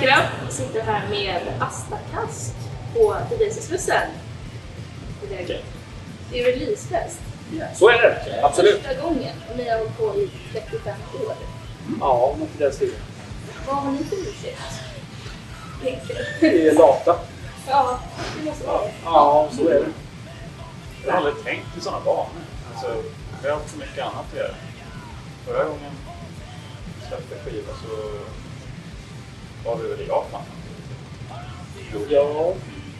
det här med Astakast på Tbilisi-Slussen. Okej. Det är releasefest. Så är det, absolut. Första gången och ni har hållit på i 35 år. Ja, något i den stilen. Vad har ni för ursäkt? Vi är lata. Ja, det måste vara det. Ja, så är det. Jag har aldrig tänkt i sådana banor. Alltså, vi har haft så mycket annat att göra. Förra gången släppte skiva så var vi väl i Japan. Ja,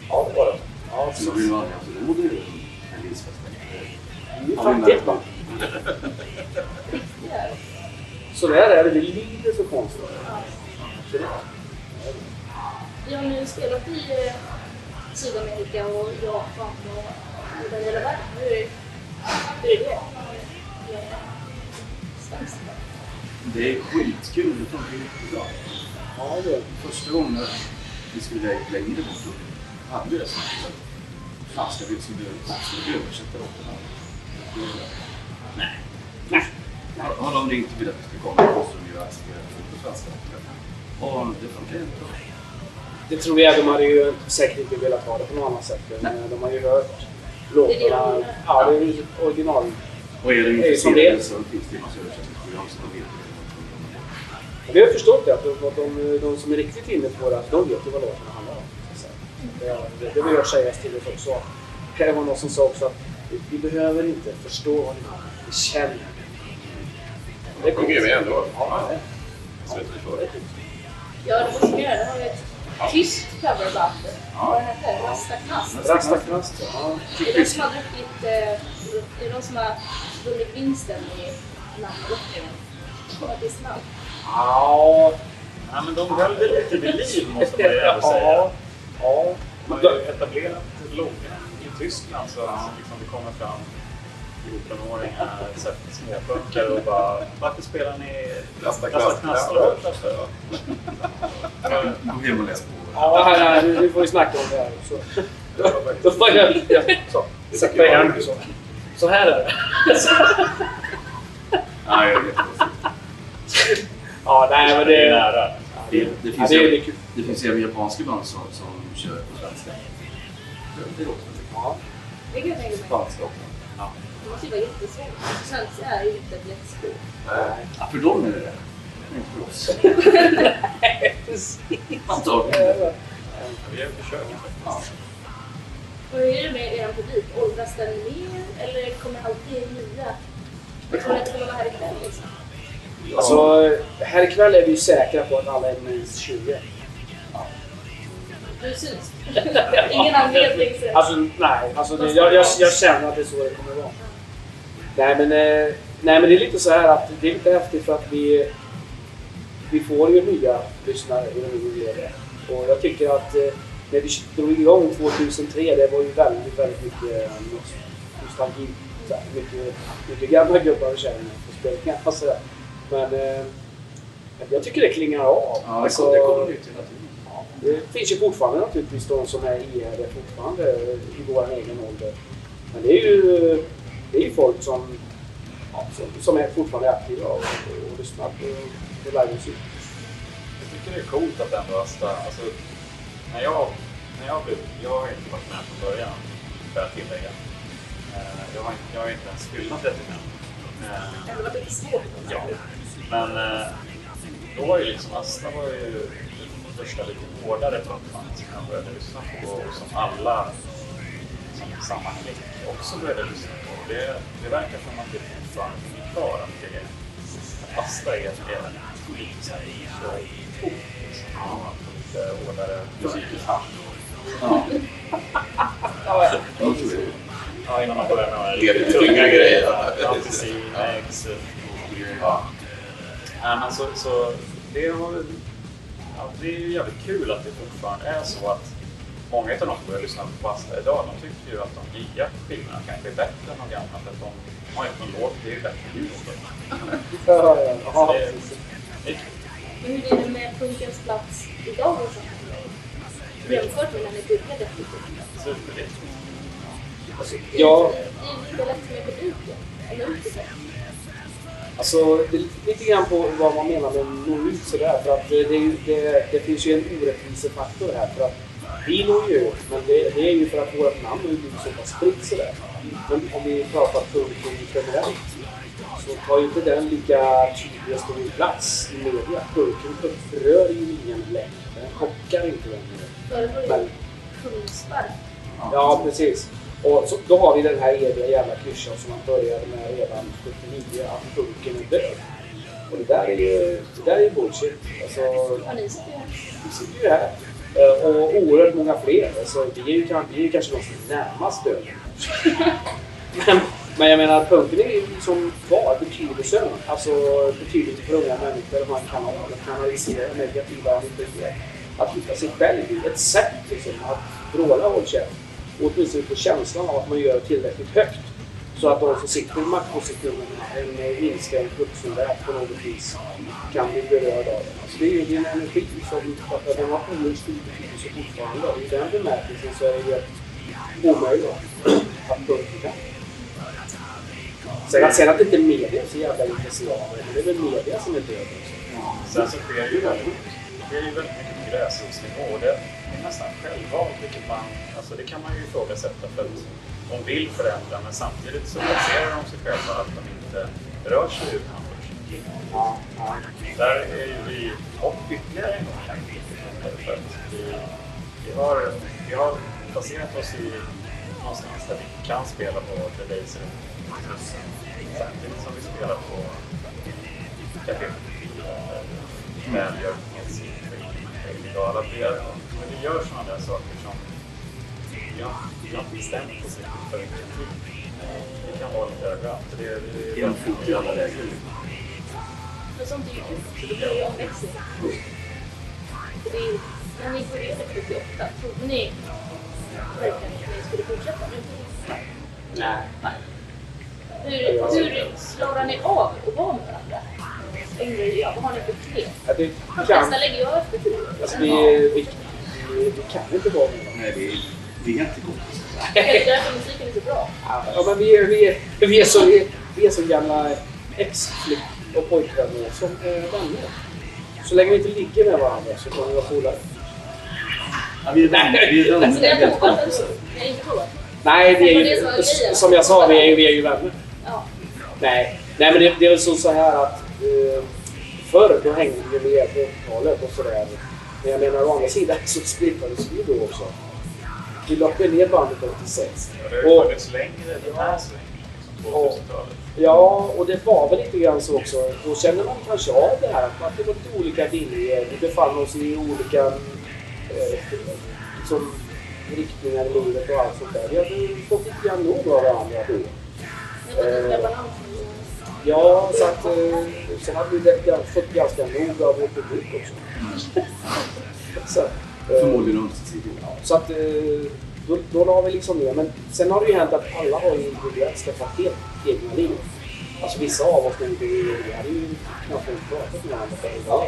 ja det var det. Ja, Så vi var alltså, ju en releasefest. Vi är fattiga va? Riktiga. Så där är det. Vi lider för det- Vi har nu spelat i eh, Sydamerika och Japan och över hela världen. Hur är, hur är det? Det är skitkul, det funkar jättebra. Ja, det. Första gången vi skulle lä- längre bort då hade vi det som att fast jag vet som du skulle översätta låtarna. Nej. Nej. Har- Har de ringt och att vi ska komma så måste de ju acceptera det på svenska. Och det funkar jättebra. Det tror jag. De hade ju säkert inte velat ha det på något annat sätt. Men eh, de har ju hört låtarna. Ja, det är ju original. Och är de Det är ju som det är. intresserade så finns det en massa översättningsprogram så de vet ju Vi har förstått det, att de, de, de som är riktigt inne på det, att de vet ju vad låtarna handlar om. Det, det, det vill jag säga till oss också. Det var någon som sa också att vi, vi behöver inte förstå vad det handlar. Vi känner det. Det är sjunger vi ändå. Ja, det för. det. Ja, det måste vi göra. Det har ett tyst coverband. Vad heter det? Rastakast. Rastakast, ja. Det är de som har druckit... Eh, det är de som har vunnit vinsten i namnlottningen. Artistnamn. Ja. Ja, men de höll det lite vid liv måste man ju ändå säga. Ja. De har ju etablerat loggan i Tyskland så att liksom det kommer fram 14-åringar, så här småpunkare och bara Varför spelar ni Lasta knastlåtar för? Gå hem och läs på. Ja, här, här, nu får vi snacka om det här också. Då får jag ja, så. sätta i hand så. Så här är det. Ja, jag vet. Ja, nej men Det är nära. Det, det, Ja, finns det det finns även japanska band som, som kör på svenska. Det låter väldigt bra. Ja. Det kan jag tänka mig. Spanska också. Det måste ju vara jättesvårt. Svenska är ju inte ett lätt språk. Nej. Ja, för dem är det det. Men inte för oss. Precis. Antagligen. Vi har försökt. Ja. Och hur är det med er publik? Åldras den mer eller kommer alltid nya? Kommer det inte komma här ikväll liksom? Alltså, här ikväll är vi säkra på att alla är minst 20. Precis. Ingen anledning det. Alltså, nej. Alltså, det, jag, jag, jag känner att det är så det kommer vara. Nej men, eh, nej, men det är lite så här att det är lite häftigt för att vi, vi får ju nya lyssnare i den ledet. Och jag tycker att eh, när vi drog igång 2003, det var ju väldigt, väldigt mycket eh, nostalgi. Här, mycket, mycket gamla gubbar och kärringar på spelningar. Men eh, jag tycker det klingar av. Ja, det Alltså, kommer- det kommer nytt hela tiden. det finns ju fortfarande naturligtvis de som är ihärdiga fortfarande i vår egen ålder. Men det är ju, det är ju folk som, ja, som, som är fortfarande aktiva och, och lyssnar på, på livemusik. Jag tycker det är coolt att ändå Asta, alltså, när jag, när jag blev, jag har inte varit med från början, får jag tillägga. Eh, Jag har, inte- jag har inte ens fyllt 35. Eh, Det var lite svårt. Ja, men eh, då var ju liksom Asta var ju första lite hårdare punkband som jag började lyssna på och som alla som samma klick också började lyssna på. Och Det, det verkar som att det fortfarande finns kvar att det är att Asta är, lite så här så coolt liksom. Ja, Lite hårdare musik. Ja. Ja, innan man börjar med de tunga grejer. Ja, Anticin, X, Ja. Nej, men så, så det, har, ja, det är ju jävligt kul att det fortfarande är så att många av de som börjar lyssna på Basta idag, de tycker ju att de nya skivorna kanske är bättre än de gamla för att de har ju någon låt, det är ju bättre ljud på dem. ja, ja, Så ja, det, precis. det är kul. Men hur är det med punkens plats idag? Jämfört med när ni började? Superviktigt. ja, Det är lite lätt med publiken. Eller det. Alltså, det är lite, grann på vad man menar med nå ut sådär. För att det, det, är ju- det, det finns ju en orättvisefaktor här. För att vi når ju ut, men det, det är ju för att vårt namn har ju så pass spritt sådär. Men om vi pratar punkten generellt så tar ju inte den lika tydlig och stor plats i media. Burken upprör ju ingen längre. Den chockar inte längre. Förr var det Men, Kungsberg. ja, precis. Och så, då har vi den här eviga jävla klyschan som man började med redan 79, att punken är död. Och det där är ju, det där är bullshit. Alltså, Ja, ni sitter ju här. vi sitter ju här. Eh, Och oerhört många fler. Alltså, vi, är ju, vi är ju kanske de som är närmast döden. men, men jag menar, punken är ju som kvar betydelsen. Alltså betydelse för unga människor. Man kan kanalisera negativa energier. Att hitta sig själv ett sätt liksom, att vråla håll käft. Och åtminstone på känslan av att man gör tillräckligt högt. Så att de som sitter i maktpositionerna, en inskränkt vuxenvärld på något vis, kan bli berörda av det. Alltså det är ju din energi som att den har oerhört stor betydelse fortfarande. Och I den bemärkelsen så är det ju omöjligt att undvika. kan. Sen, sen att inte media är så jävla intresserade, men det är väl media som är död också. Sen så sker ju väldigt, det ju väldigt mycket på gräsrotsnivå och det nästan självvalt, vilket man, alltså det kan man ju ifrågasätta för att de vill förändra men samtidigt så baserar de sig själva att de inte rör sig utanför sin Ja. Där är ju vi och ytterligare en gång för att vi, vi, har, vi har placerat oss i någonstans där vi kan spela på The Laser samtidigt som vi spelar på Café Välgör och alla fler. Men vi gör sådana där saker som vi har bestämt oss för en kritik. Det kan vara lite överallt. Det, det, det, En fot i alla lägen. Men sånt är ju kul, så då blir det är ju- När ni började 78, trodde ni verkligen att ni skulle fortsätta? Nej, nej. Hur, hur ni av att vara med varandra? Jag. Vad har ni för knep? De flesta lägger ju av efter tio år. alltså, vi, vi, vi, vi kan inte vara varandra. Nej, det är, det är inte gott. Det är därför musiken är så bra. Ja, men vi är, vi är, vi är, så, vi, vi är så gamla ex-flick och pojkvänner som är vänner. Så länge vi inte ligger med varandra så kommer vi vara polare. Ja, vi är vänner. Vi är Alltså, det är vänner. Ni har inte provat? Nej, vi är Det det ju, som jag sa, vi är, ju- vi är ju vänner. Ja. Nej, Nej men det, det är väl så, så här att eh, förr då hängde vi med på 80-talet och sådär. Men jag menar å andra sidan så splittrades vi då också. Vi lockade ner bandet 86. Och det har ju funnits längre den här svängen, liksom Och- 2000-talet. Ja, och det var väl lite grann så också. Då känner man kanske av det här. Att det var lite olika viljor. Vi befann oss i olika eh, liksom, riktningar i livet och allt sånt där. Vi hade fått lite grann nog av varandra då. Olika balans. Ja, så att, eh, sen hade vi fått ganska nog av vår publik också. så, eh, Förmodligen ömsesidigt. så att eh, då, då la vi liksom ner. Men sen har det ju hänt att alla har ju individuellt skaffat helt egna liv. Alltså vissa av oss, när vi, hade ju knappt pratat med varandra förr idag.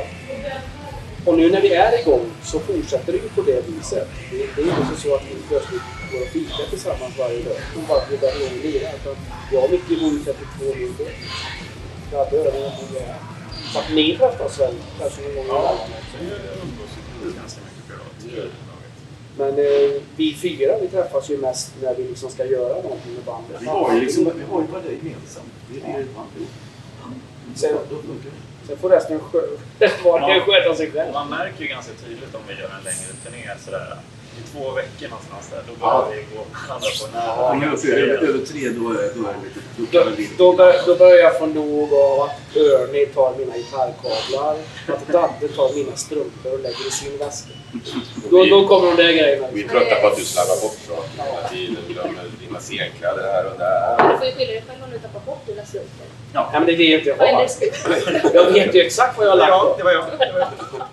Och nu när vi är igång så fortsätter det ju på det viset. Det, det är ju inte så att vi plötsligt går och fikar tillsammans varje dag. Och bara att vi börjar igång och lira. Utan jag och Micke bor ju 32 mil bort. Grabbar över en bor här. Så att ni träffas väl kanske någon gång Ja, vi umgås ju ganska mycket privat. det. Men eh, vi fyra vi träffas ju mest när vi liksom ska göra någonting med bandet. Vi har ju liksom, vi har ju bara det gemensamt. Det är det man vill. Sen, Då funkar sen får resten skö- var och en sköta sig själv. Man märker ju ganska tydligt om vi gör en längre turné sådär. I två veckor någonstans där, då börjar vi gå på Ja, nära. uppe över, över tre, då är, då är det lite... Då Då, då, bör, då börjar jag få nog av att Örni tar mina gitarrkablar, att Dadde tar mina strumpor och lägger i sin väska. Då, då kommer de där grejerna. Vi är trötta på att du slarvar bort saker hela tiden. Glömmer dina scenkläder här och där. Du får ju skylla dig själv om du tappar bort dina strumpor. Ja, men det är det jag inte har. Jag vet ju exakt vad jag har lagt Ja, på. det var jag. Det var jag.